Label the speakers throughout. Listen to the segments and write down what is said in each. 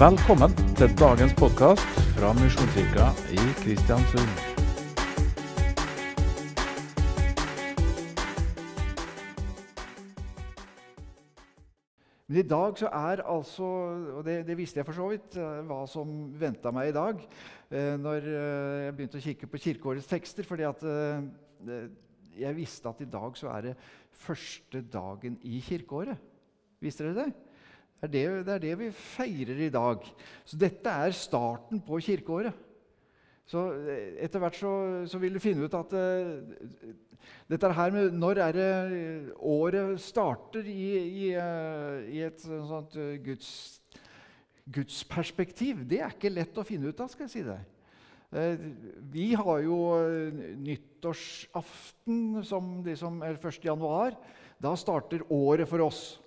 Speaker 1: Velkommen til dagens podkast fra Misjonskirka i Kristiansund.
Speaker 2: Men i dag så er altså, og det, det visste jeg for så vidt, eh, hva som venta meg i dag eh, når eh, jeg begynte å kikke på kirkeårets tekster. fordi at jeg visste at i dag så er det første dagen i kirkeåret. Visste dere det? Det er det, det er det vi feirer i dag. Så dette er starten på kirkeåret. Så eh, etter hvert så, så vil du finne ut at uh, dette her med når er det året starter i, i, uh, i et sånt uh, Guds, gudsperspektiv, det er ikke lett å finne ut av, skal jeg si deg. Vi har jo nyttårsaften som liksom er 1. januar. Da starter året for oss.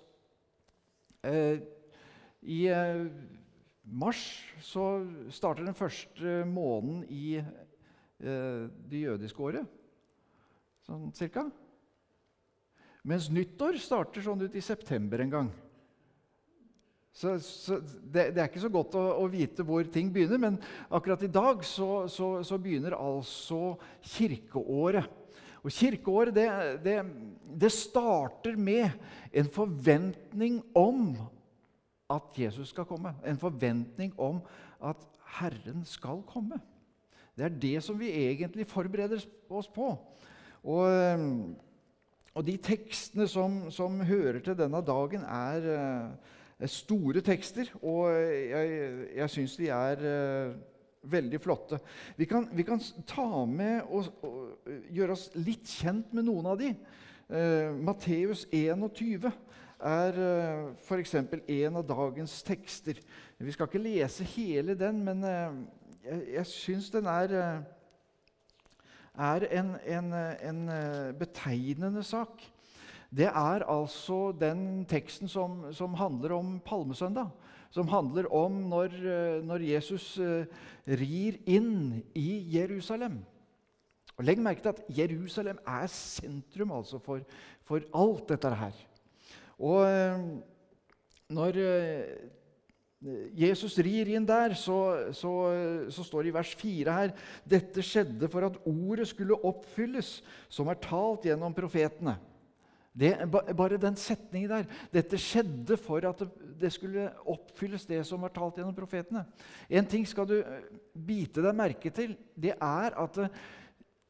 Speaker 2: Eh, I eh, mars så starter den første måneden i eh, det jødiske året. Sånn cirka. Mens nyttår starter sånn ut i september en gang. Så, så det, det er ikke så godt å, å vite hvor ting begynner, men akkurat i dag så, så, så begynner altså kirkeåret. Og Kirkeåret det, det, det starter med en forventning om at Jesus skal komme. En forventning om at Herren skal komme. Det er det som vi egentlig forbereder oss på. Og, og de tekstene som, som hører til denne dagen, er, eh, er store tekster. Og jeg, jeg syns de er eh, veldig flotte. Vi kan, vi kan ta med og, og gjøre oss litt kjent med noen av de. Eh, Matteus 21 er uh, f.eks. en av dagens tekster. Vi skal ikke lese hele den, men eh, jeg, jeg syns den er eh, er en, en, en eh, betegnende sak. Det er altså den teksten som, som handler om palmesøndag. Som handler om når, eh, når Jesus eh, rir inn i Jerusalem. Og Legg merke til at Jerusalem er sentrum altså for, for alt dette her. Og eh, når Jesus rir inn der, så, så, så står det i vers 4 her Dette skjedde for at ordet skulle oppfylles, som er talt gjennom profetene. Det, bare den setningen der. Dette skjedde for at det, skulle oppfylles, det som var talt gjennom profetene. En ting skal du eh, bite deg merke til. Det er at eh,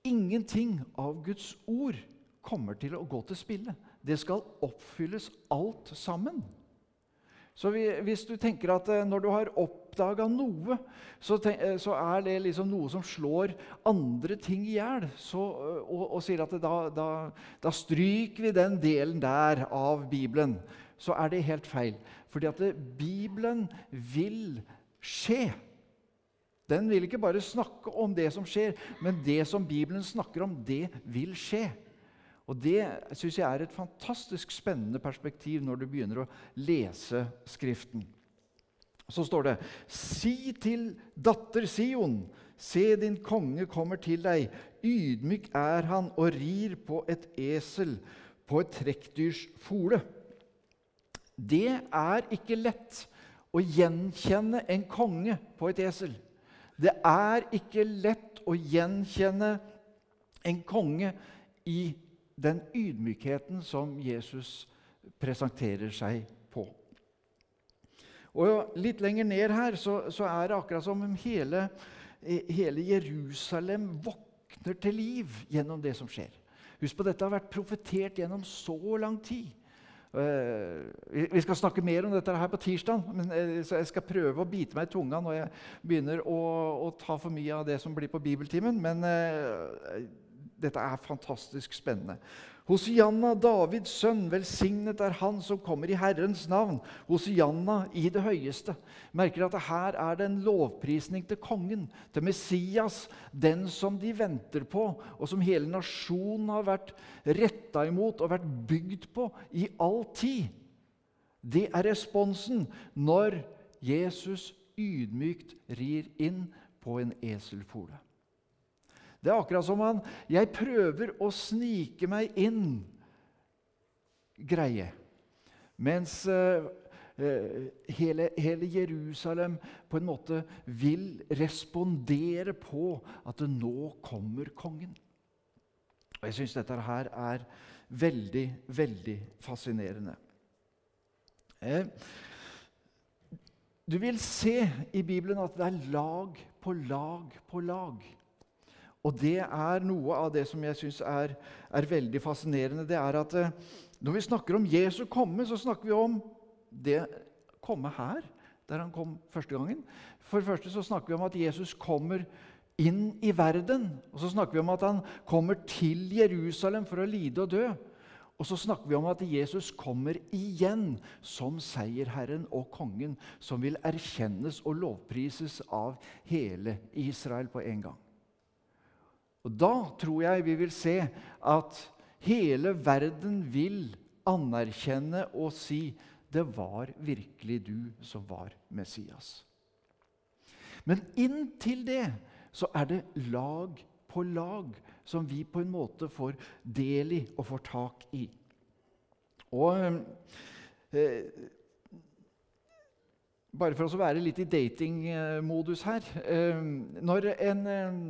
Speaker 2: ingenting av Guds ord kommer til å gå til spille. Det skal oppfylles alt sammen. Så vi, hvis du tenker at eh, når du har oppdaga noe, så, ten, eh, så er det liksom noe som slår andre ting i hjel, eh, og, og sier at da, da, da stryker vi den delen der av Bibelen, så er det helt feil. Fordi at det, Bibelen vil skje. Den vil ikke bare snakke om det som skjer, men det som Bibelen snakker om, det vil skje. Og Det syns jeg er et fantastisk spennende perspektiv når du begynner å lese Skriften. Så står det Si til datter Sion, se din konge kommer til deg. Ydmyk er han og rir på et esel, på et trekkdyrs fole. Det er ikke lett å gjenkjenne en konge på et esel. Det er ikke lett å gjenkjenne en konge i den ydmykheten som Jesus presenterer seg på. Og Litt lenger ned her så, så er det akkurat som om hele, hele Jerusalem våkner til liv gjennom det som skjer. Husk på, Dette har vært profetert gjennom så lang tid. Eh, vi- skal snakke mer om dette her på tirsdag, men eh, jeg skal prøve å bite meg i tunga når jeg begynner å, å ta for mye av det som blir på bibeltimen. Men eh, dette er fantastisk spennende. Hosianna, Davids sønn, velsignet er han som kommer i Herrens navn. Hosianna i det høyeste. Merker at her er det en lovprisning til kongen, til Messias, den som de venter på, og som hele nasjonen har vært retta imot og vært bygd på i all tid. Det er responsen når Jesus ydmykt rir inn på en eselfole. Det er akkurat som han Jeg prøver å snike meg inn greie. Mens eh, hele, hele, Jerusalem på en måte vil respondere på at det nå kommer kongen. Og Jeg syns dette her er veldig, veldig fascinerende. Eh, du vil se i Bibelen at det er lag på lag på lag. Og det er noe av det som jeg syns er, er, veldig fascinerende. Det er at eh, når vi snakker om Jesu komme, så snakker vi om det komme her, der han kom første gangen. For det første så snakker vi om at Jesus kommer inn i verden. Og så snakker vi om at han kommer til Jerusalem for å lide og dø. Og så snakker vi om at Jesus kommer igjen som seierherren og kongen, som vil erkjennes og lovprises av hele Israel på en gang. Og Da tror jeg vi vil se at hele verden vil anerkjenne og si det var virkelig du som var Messias. Men inntil det så er det lag på lag som vi på en måte får del i og får tak i. Og eh, Bare for å være litt i datingmodus her eh, Når en eh,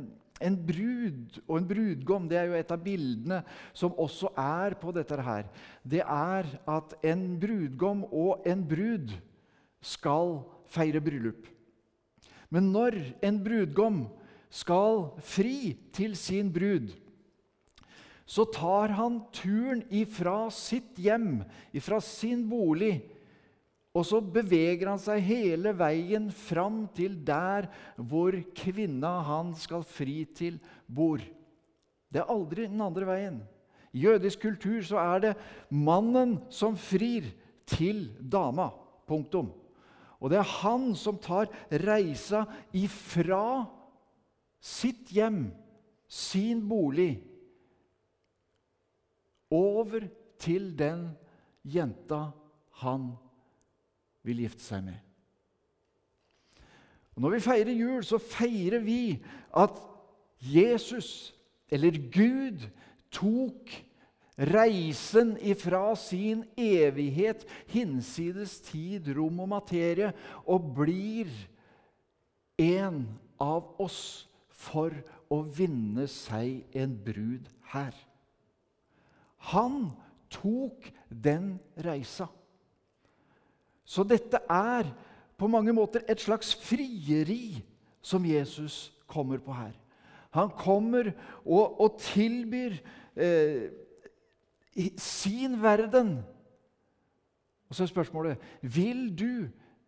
Speaker 2: en brud og en brudgom det er jo et av bildene som også er på dette her. Det er at en brudgom og en brud skal feire bryllup. Men når en brudgom skal fri til sin brud, så tar han turen ifra sitt hjem, ifra sin bolig, og så beveger han seg hele veien fram til der hvor kvinna han skal fri til, bor. Det er aldri den andre veien. I jødisk kultur så er det mannen som frir til dama. Punktum. Og det er han som tar reisa ifra sitt hjem, sin bolig, over til den jenta han vil gifte seg med. Og når vi feirer jul, så feirer vi at Jesus, eller Gud, tok reisen ifra sin evighet, hinsides tid, rom og materie, og blir en av oss for å vinne seg en brud her. Han tok den reisa. Så dette er på mange måter et slags frieri som Jesus kommer på her. Han kommer og, og tilbyr eh, sin verden. Og så er spørsmålet vil du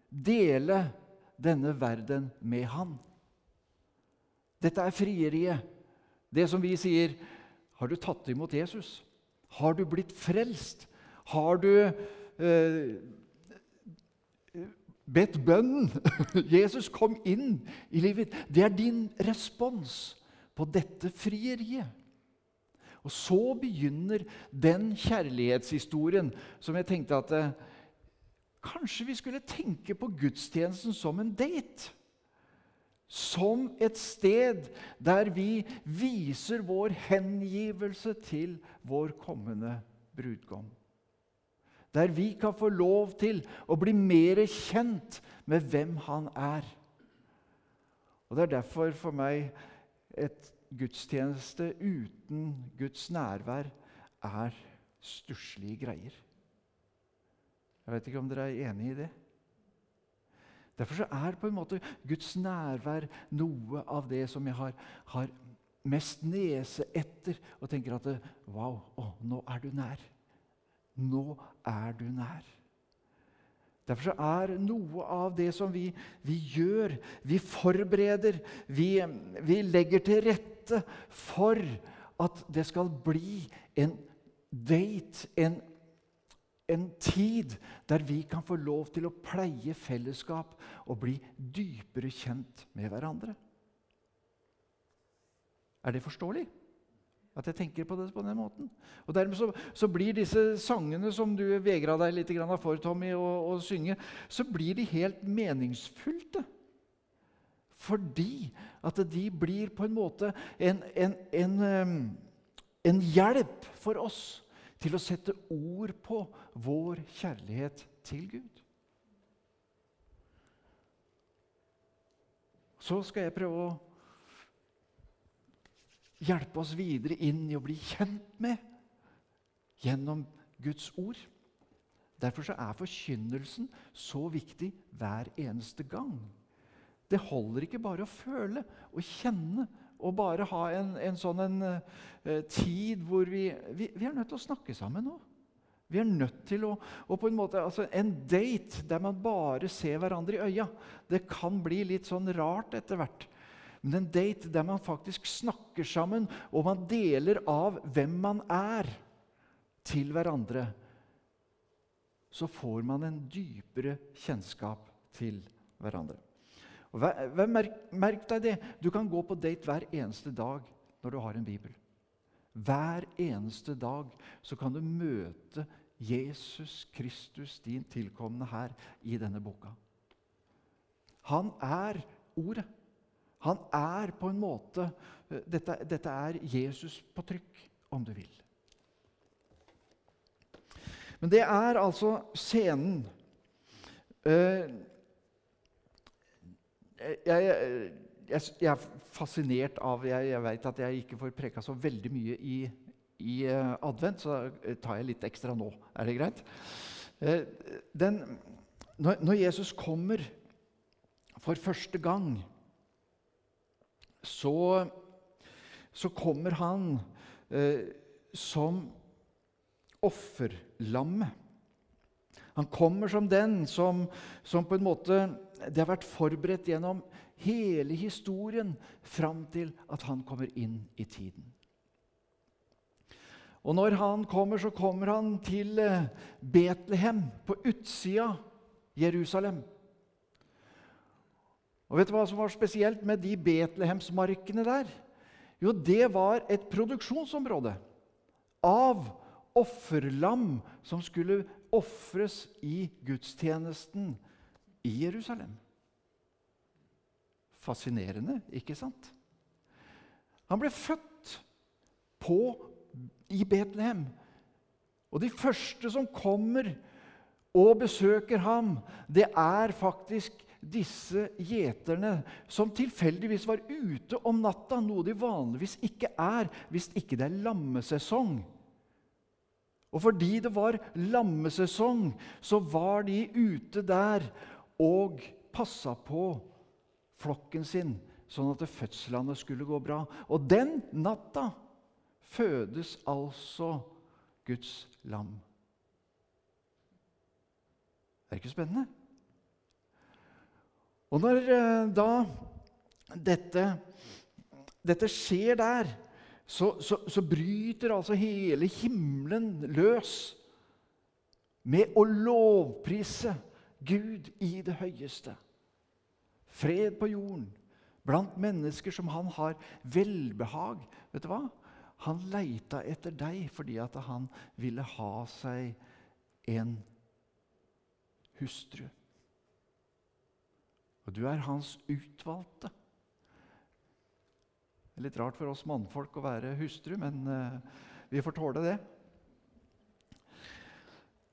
Speaker 2: dele denne verden med han. Dette er frieriet. Det som vi sier Har du tatt imot Jesus? Har du blitt frelst? Har du eh, bedt bønnen. Jesus kom inn i livet. Det er din respons på dette frieriet. Og så begynner den kjærlighetshistorien som jeg tenkte at eh, Kanskje vi skulle tenke på gudstjenesten som en date. Som et sted der vi viser vår hengivelse til vår kommende brudgom der vi kan få lov til å bli mer kjent med hvem han er. Og Det er derfor for meg et gudstjeneste uten Guds nærvær er stusslige greier. Jeg vet ikke om dere er enig i det? Derfor er på en måte Guds nærvær noe av det som jeg har, har mest nese etter, og tenker at Wow, å, nå er du nær. Nå er du nær. Derfor er noe av det som vi, vi gjør, vi forbereder, vi, vi, legger til rette for at det skal bli en date, en, en tid der vi kan få lov til å pleie fellesskap og bli dypere kjent med hverandre. Er det forståelig? At jeg tenker på det på den måten. Og Dermed så, så blir disse sangene som du vegra deg litt for, Tommy, å, å synge, så blir de helt meningsfylte. Fordi at de blir på en måte en, en, en, en hjelp for oss til å sette ord på vår kjærlighet til Gud. Så skal jeg prøve å hjelpe oss videre inn i å bli kjent med gjennom Guds ord. Derfor er forkynnelsen så viktig hver eneste gang. Det holder ikke bare å føle og kjenne og bare ha en, en sånn en, uh, tid hvor vi, vi, vi er nødt til å snakke sammen nå. Vi er nødt til å, og på En måte, altså en date der man bare ser hverandre i øya, det kan bli litt sånn rart etter hvert. Men en date der man faktisk snakker sammen, og man deler av hvem man er, til hverandre, så får man en dypere kjennskap til hverandre. Og merk, merk deg det. Du kan gå på date hver eneste dag når du har en bibel. Hver eneste dag så kan du møte Jesus Kristus, din tilkomne her, i denne boka. Han er Ordet. Han er på en måte eh, Dette, dette er Jesus på trykk, om du vil. Men det er altså scenen uh, jeg, jeg, jeg, er fascinert av Jeg, jeg vet at jeg ikke får preka så veldig mye i, i uh, advent, så tar jeg litt ekstra nå. Er det greit? Den, når, når, Jesus kommer for første gang, så, så kommer han eh, som offerlammet. Han kommer som den som, som, på en måte Det har vært forberedt gjennom hele historien fram til at han kommer inn i tiden. Og når han kommer, så kommer han til eh, Betlehem, på utsida Jerusalem. Og vet du hva som var spesielt med de Betlehemsmarkene der? Jo, det var et produksjonsområde av offerlam som skulle ofres i gudstjenesten i Jerusalem. Fascinerende, ikke sant? Han ble født på, i Betlehem. Og de første som kommer og besøker ham, det er faktisk disse gjeterne som tilfeldigvis var ute om natta, noe de vanligvis ikke er hvis ikke det er lammesesong. Og fordi det var lammesesong, så var de ute der og passa på flokken sin, sånn at fødslene skulle gå bra. Og den natta fødes altså Guds lam. Det er ikke spennende? Og når eh, da dette, dette skjer der så, så, så bryter altså hele himmelen løs med å lovprise Gud i det høyeste. Fred på jorden blant mennesker som han har velbehag. Vet du hva? Han leita etter deg fordi at han ville ha seg en hustru. Og du er hans utvalgte. Det er litt rart for oss mannfolk å være hustru, men uh, vi får tåle det.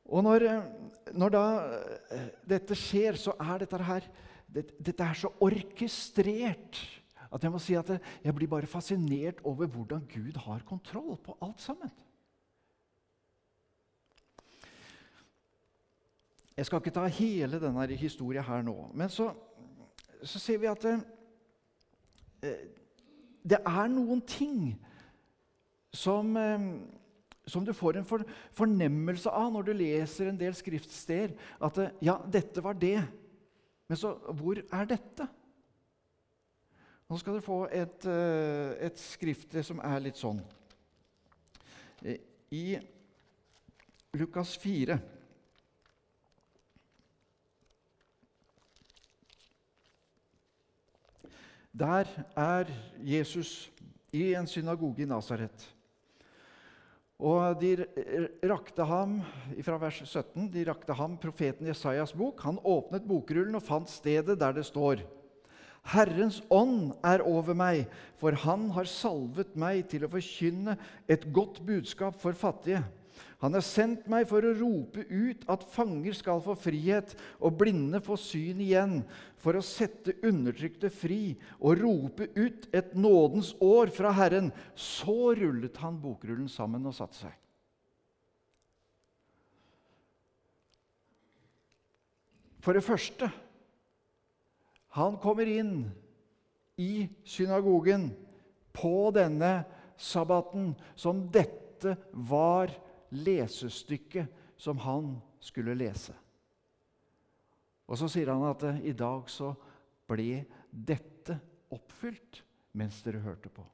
Speaker 2: Og når, eh, når da uh, dette skjer, så er dette her det, Dette er så orkestrert at jeg må si at jeg blir bare fascinert over hvordan Gud har kontroll på alt sammen. Jeg skal ikke ta hele denne historien her nå, men så, så ser vi at eh, det er noen ting som, eh, som du får en for, fornemmelse av når du leser en del skriftsteder. At eh, ja, dette var det. Men så hvor er dette? Nå skal dere få et, eh, et skrifte som er litt sånn. I Lukas 4 Der er Jesus i en synagoge i Nasaret. Og de rakte ham fra vers 17, de rakte ham profeten Jesajas bok. Han åpnet bokrullen og fant stedet der det står Herrens ånd er over meg, for han har salvet meg til å forkynne et godt budskap for fattige. Han har sendt meg for å rope ut at fanger skal få frihet og blinde få syn igjen, for å sette undertrykte fri og rope ut et nådens år fra Herren. Så rullet han bokrullen sammen og satte seg. For det første han kommer inn i synagogen på denne sabbaten som dette var lesestykket som han skulle lese. Og så sier han at i dag så ble dette oppfylt mens dere hørte på.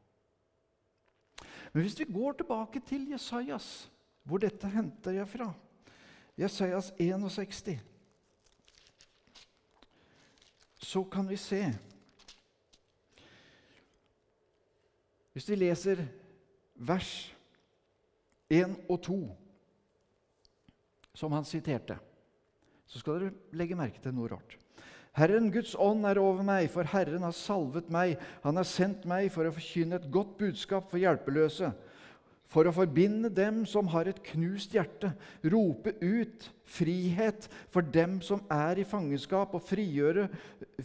Speaker 2: Men hvis vi går tilbake til Jesajas, hvor dette henter jeg fra Jesajas 61 så kan vi se Hvis vi leser vers 1 og 2, som han siterte, så skal dere legge merke til noe rart. Herren Guds ånd er over meg, for Herren har salvet meg. Han har sendt meg for å forkynne et godt budskap for hjelpeløse for å forbinde dem som har et knust hjerte, rope ut frihet for dem som er i fangenskap, og frigjøre,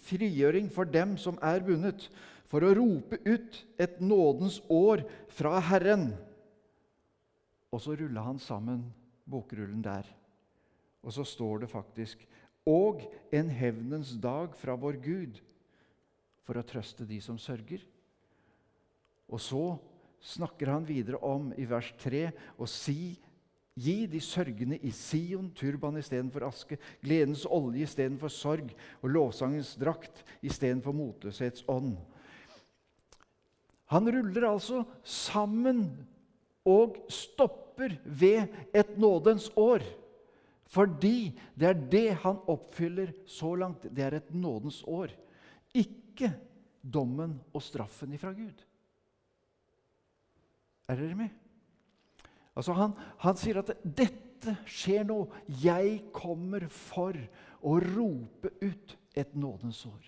Speaker 2: frigjøring for dem som er bundet, for å rope ut et nådens år fra Herren. Og så rulla han sammen bokrullen der. Og så står det faktisk Og en hevnens dag fra vår Gud, for å trøste de som sørger. Og så snakker han videre om i vers 3 å si Gi de sørgende i Sion turban istedenfor aske, gledens olje istedenfor sorg og lovsangens drakt istedenfor motløshetsånd. Han ruller altså sammen og stopper ved et nådens år. Fordi det er det han oppfyller så langt. Det er et nådens år. Ikke dommen og straffen ifra Gud. Er dere med? Altså han, han sier at 'dette skjer nå'. Jeg kommer for å rope ut et nådens år.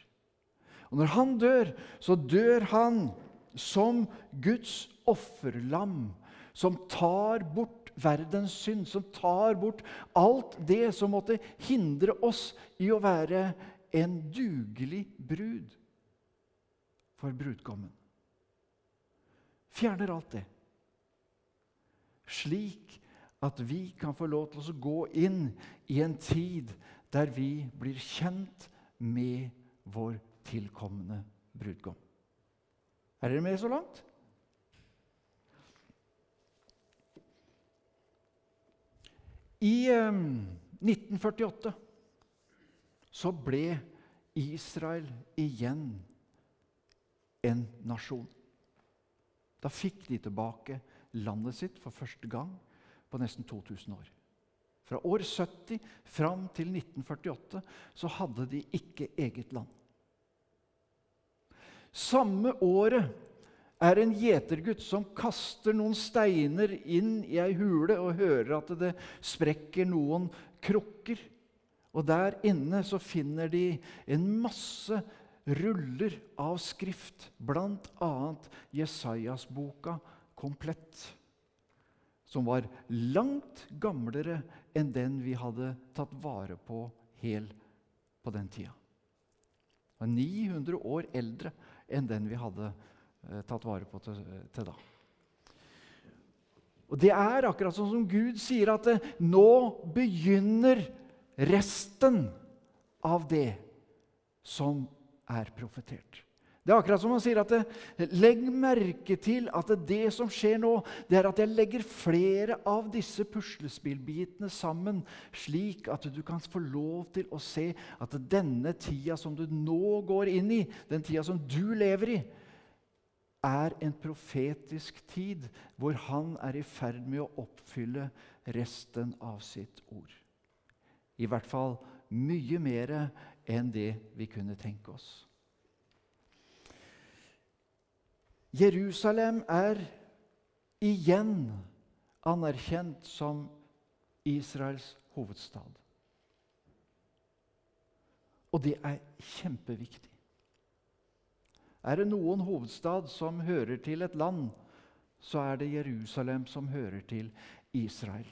Speaker 2: Og Når han dør, så dør han som Guds offerlam, som tar bort verdens synd, som tar bort alt det som måtte hindre oss i å være en dugelig brud for brudgommen. Fjerner alt det slik at vi kan få lov til å gå inn i en tid der vi blir kjent med vår tilkommende brudgom. Er dere med så langt? I eh, 1948 så ble Israel igjen en nasjon. Da fikk de tilbake landet sitt for første gang på nesten 2000 år. Fra år 70 fram til 1948 så hadde de ikke eget land. Samme året er en gjetergutt som kaster noen steiner inn i ei hule og hører at det sprekker noen krukker. Og der inne så finner de en masse ruller av skrift, bl.a. Jesajas-boka komplett. Som var langt gamlere enn den vi hadde tatt vare på hel på den tida. 900 år eldre enn den vi hadde eh, tatt vare på til, til, da. Og Det er akkurat sånn som Gud sier at eh, nå begynner resten av det som er profetert. Det er akkurat som han sier at Legg merke til at det, som skjer nå, det er at jeg legger flere av disse puslespillbitene sammen, slik at du kan få lov til å se at denne tida som du nå går inn i, den tida som du lever i, er en profetisk tid hvor han er i ferd med å oppfylle resten av sitt ord. I hvert fall mye mer enn det vi kunne tenke oss. Jerusalem er igjen anerkjent som Israels hovedstad. Og det er kjempeviktig. Er det noen hovedstad som hører til et land, så er det Jerusalem som hører til Israel.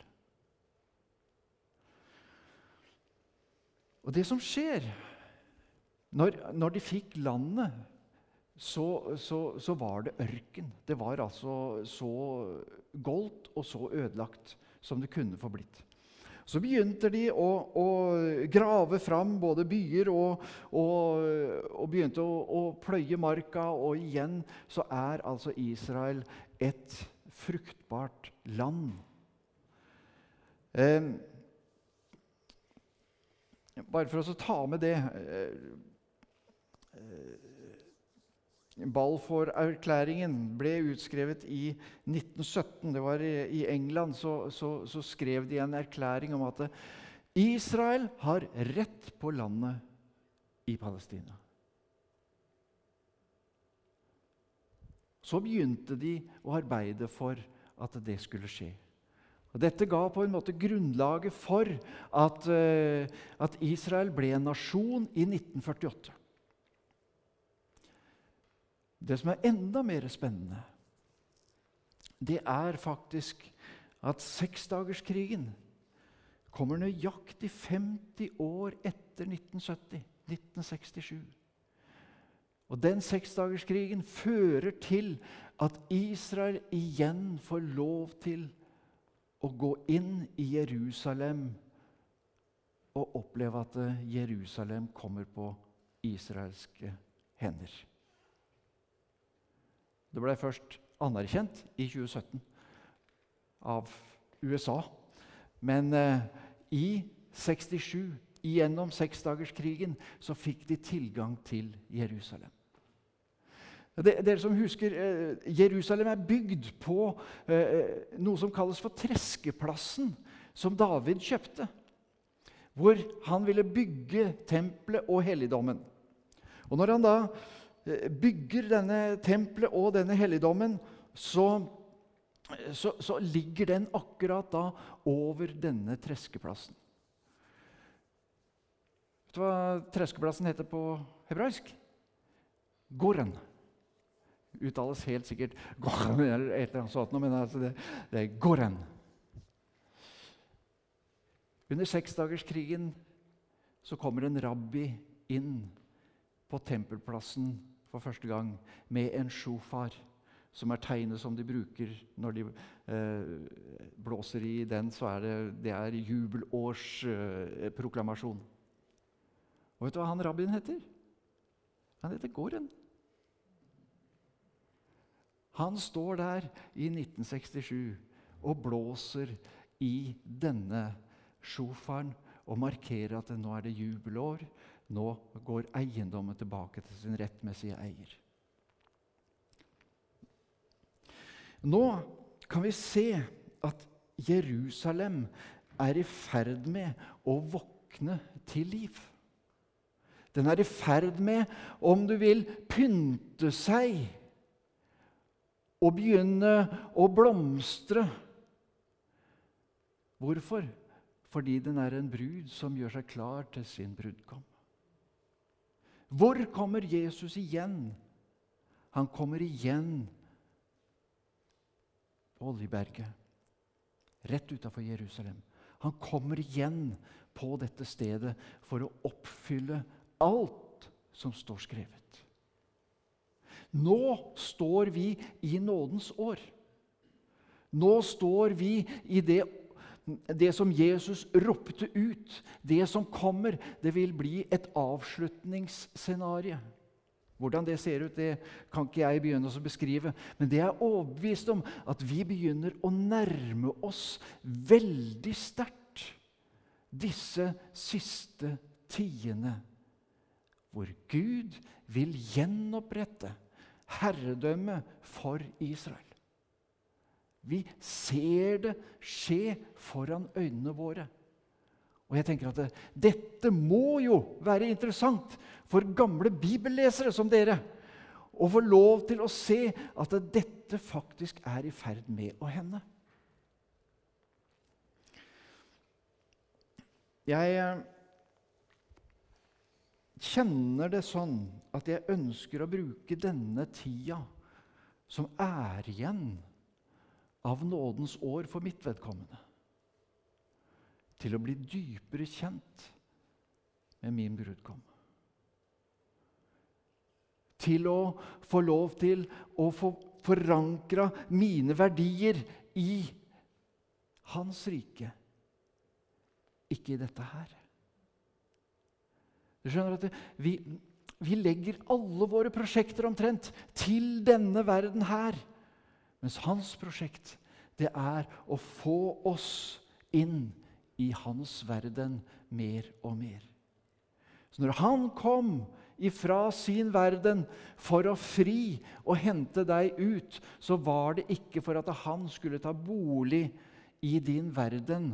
Speaker 2: Og det som skjer Når, når de fikk landet, så, så, så, var det ørken. Det var altså så goldt og så ødelagt som det kunne få blitt. Så begynte de å, å grave fram både byer og, og, og begynte å, å, pløye marka. Og igjen så er altså Israel et fruktbart land. Eh, bare for å ta med det eh, Balfour-erklæringen ble utskrevet i 1917. Det var I England så, så, så, skrev de en erklæring om at Israel har rett på landet i Palestina. Så begynte de å arbeide for at det skulle skje. Og Dette ga på en måte grunnlaget for at, uh, at Israel ble en nasjon i 1948. Det som er enda mer spennende, det er faktisk at seksdagerskrigen kommer nøyaktig 50 år etter 1970, 1967. Og Den seksdagerskrigen fører til at Israel igjen får lov til å gå inn i Jerusalem og oppleve at Jerusalem kommer på israelske hender. Det ble først anerkjent i 2017 av USA. Men eh, i 67, gjennom seksdagerskrigen, så fikk de tilgang til Jerusalem. Dere som husker, eh, Jerusalem er bygd på eh, noe som kalles for Treskeplassen, som David kjøpte. Hvor han ville bygge tempelet og helligdommen. Og Når han da bygger denne tempelet og denne helligdommen, så, så, så ligger den akkurat da over denne treskeplassen. Vet du hva treskeplassen heter på hebraisk? Goren uttales helt sikkert Goren, eller et eller annet sånt, men altså det, det er Goren. Under seksdagerskrigen så kommer en rabbi inn på tempelplassen for første gang med en sjofar, som er tegnet som de bruker når de eh, blåser i den. så er Det, det er jubelårsproklamasjon. Eh, Og vet du hva han rabbien heter? Han heter Goren. Han står der i 1967 og blåser i denne sjofaren og markerer at nå er det jubelår. Nå går eiendommen tilbake til sin rettmessige eier. Nå kan vi se at Jerusalem er i ferd med å våkne til liv. Den er i ferd med, om du vil, pynte seg og begynne å blomstre. Hvorfor? Fordi den er en brud som gjør seg klar til sin brudgom. Hvor kommer Jesus igjen? Han kommer igjen på Oljeberget, rett utafor Jerusalem. Han kommer igjen på dette stedet for å oppfylle alt som står skrevet. Nå står vi i nådens år. Nå står vi i det, det som Jesus ropte ut. Det som kommer, det vil bli et avslutningsscenario. Hvordan det ser ut, det kan ikke jeg begynne å beskrive. Men det er overbevist om at vi begynner å nærme oss veldig sterkt disse siste tidene, hvor Gud vil gjenopprette herredømme for Israel. Vi ser det skje foran øynene våre. Og jeg tenker at det, Dette må jo være interessant for gamle bibellesere som dere å få lov til å se at dette faktisk er i ferd med å hende. Jeg eh, kjenner det sånn at jeg ønsker å bruke denne tida som er igjen av nådens år for mitt vedkommende, til å bli dypere kjent med min brudgom. Til å få lov til å få forankra mine verdier i hans rike, ikke i dette her. Du skjønner at vi, vi legger alle våre prosjekter omtrent til denne verden her. Mens hans prosjekt, det er å få oss inn i hans verden mer og mer. Så når han kom ifra sin verden for å fri og hente deg ut, så var det ikke for at han skulle ta bolig i din verden,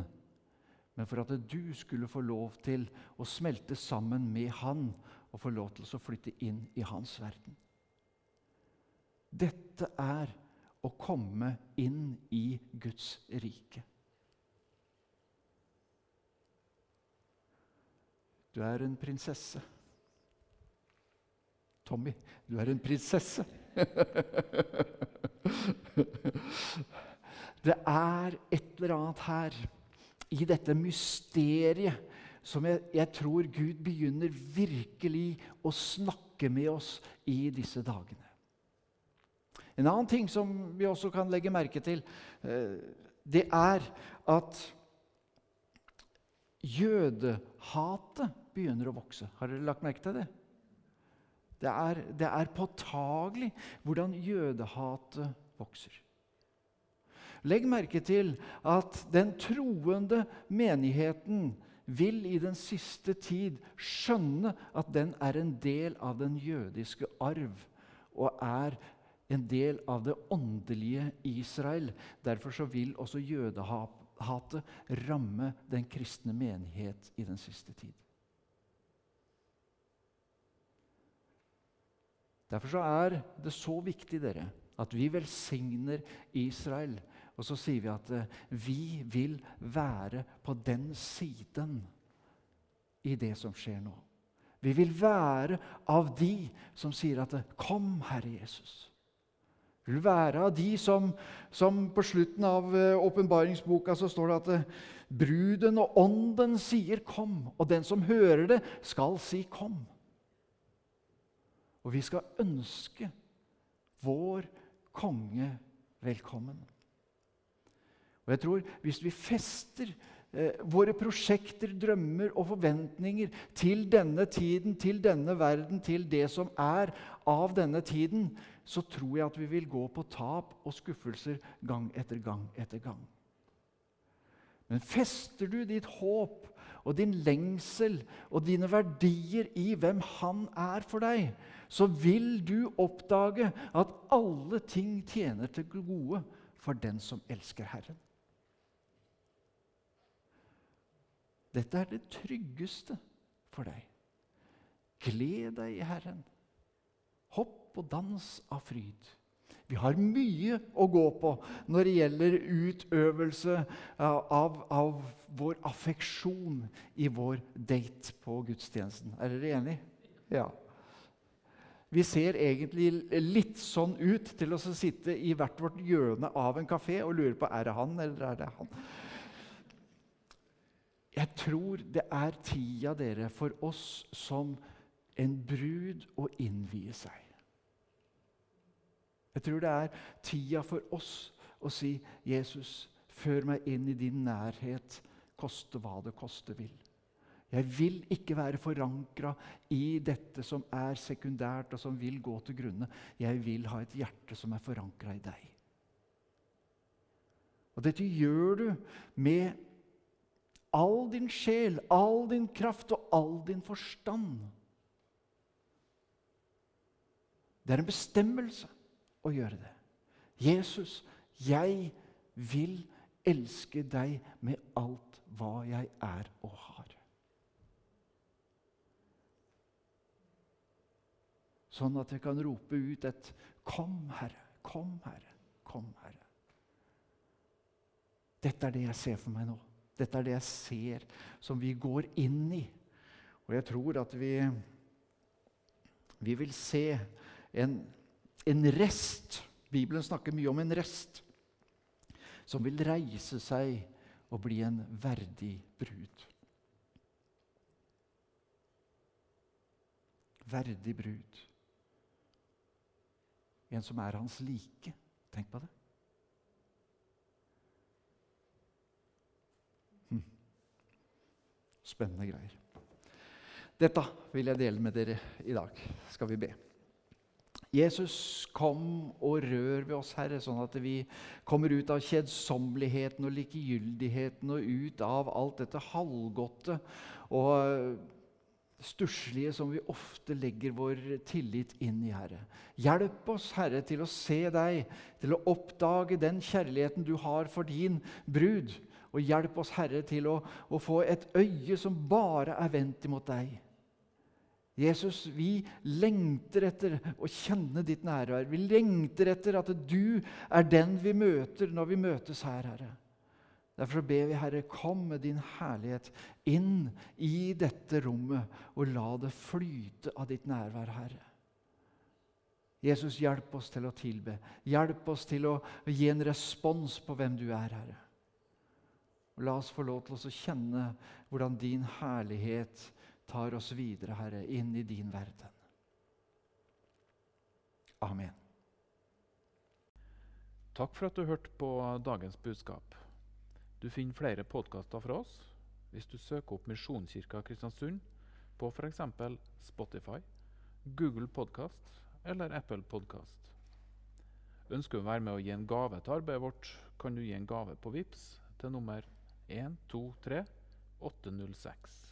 Speaker 2: men for at du skulle få lov til å smelte sammen med han og få lov til å flytte inn i hans verden. Dette er å komme inn i Guds rike. Du er en prinsesse. Tommy, du er en prinsesse. det er et eller annet her i dette mysteriet som jeg, jeg, tror Gud begynner virkelig å snakke med oss i disse dagene. En annen ting som vi også kan legge merke til, eh, det er at jødehatet begynner å vokse. Har dere lagt merke til det? Det er, det er påtagelig hvordan jødehatet vokser. Legg merke til at den troende menigheten vil i den siste tid skjønne at den er en del av den jødiske arv og er en del av det åndelige Israel. Derfor så vil også jødehatet ramme den kristne menighet i den siste tid. Derfor så er det så viktig dere, at vi velsigner Israel. Og så sier vi at eh, vi vil være på den siden i det som skjer nå. Vi vil være av de som sier at 'Kom, Herre Jesus'. Vi vil være av de som, som på slutten av eh, åpenbaringsboka så står det at eh, bruden og ånden sier 'kom', og den som hører det, skal si 'kom'. Og vi skal ønske vår konge velkommen. Og jeg tror Hvis vi fester våre prosjekter, drømmer og forventninger til denne tiden, til denne verden, til det som er av denne tiden, så tror jeg at vi vil gå på tap og skuffelser gang etter gang etter gang. Men fester du ditt håp og din lengsel og dine verdier i hvem Han er for deg, så vil du oppdage at alle ting tjener til gode for den som elsker Herren. Dette er det tryggeste for deg. Gled deg i Herren. Hopp og dans av fryd. Vi har mye å gå på når det gjelder utøvelse av, av vår affeksjon i vår date på gudstjenesten. Er dere enige? Ja. Vi ser egentlig litt sånn ut til å sitte i hvert vårt hjørne av en kafé og lure på er det han eller er det han. Jeg tror det er tida dere for oss som en brud å innvie seg. Jeg tror det er tida for oss å si, 'Jesus, før meg inn i din nærhet, koste hva det koste vil'. Jeg vil ikke være forankra i dette som er sekundært, og som vil gå til grunne. Jeg vil ha et hjerte som er forankra i deg. Og Dette gjør du med all din sjel, all din kraft og all din forstand. Det er en bestemmelse å gjøre det. Jesus, jeg vil elske deg med alt hva jeg er og har. Sånn at jeg kan rope ut et 'Kom, Herre, kom, Herre, kom, Herre'. Dette er det jeg ser for meg nå. Dette er det jeg ser som vi går inn i. Og jeg tror at vi, vi vil se en, en rest Bibelen snakker mye om en rest som vil reise seg og bli en verdig brud. verdig brud. En som er hans like. Tenk på det. Spennende greier. Dette vil jeg dele med dere i dag. Skal vi be. Jesus, kom og rør ved oss, Herre, sånn at vi kommer ut av kjedsommeligheten og likegyldigheten og ut av alt dette halvgodte og stusslige som vi ofte legger vår tillit inn i, Herre. Hjelp oss, Herre, til å se deg, til å oppdage den kjærligheten du har for din brud. Og hjelp oss, Herre, til å, å få et øye som bare er vendt imot deg. Jesus, vi lengter etter å kjenne ditt nærvær. Vi lengter etter at du er den vi møter når vi møtes her, Herre. Derfor ber vi, Herre, kom med din herlighet inn i dette rommet, og la det flyte av ditt nærvær, Herre. Jesus, hjelp oss til å tilbe. Hjelp oss til å gi en respons på hvem du er, Herre. Og la oss få lov til å kjenne hvordan din herlighet tar oss videre, Herre, inn i din verden. Amen.
Speaker 1: Takk for at du hørte på dagens budskap. Du finner flere podkaster fra oss hvis du søker opp Misjonskirka Kristiansund på f.eks. Spotify, Google Podkast eller Apple Podkast. Ønsker du å være med og gi en gave til arbeidet vårt, kan du gi en gave på VIPS til nummer 123 806.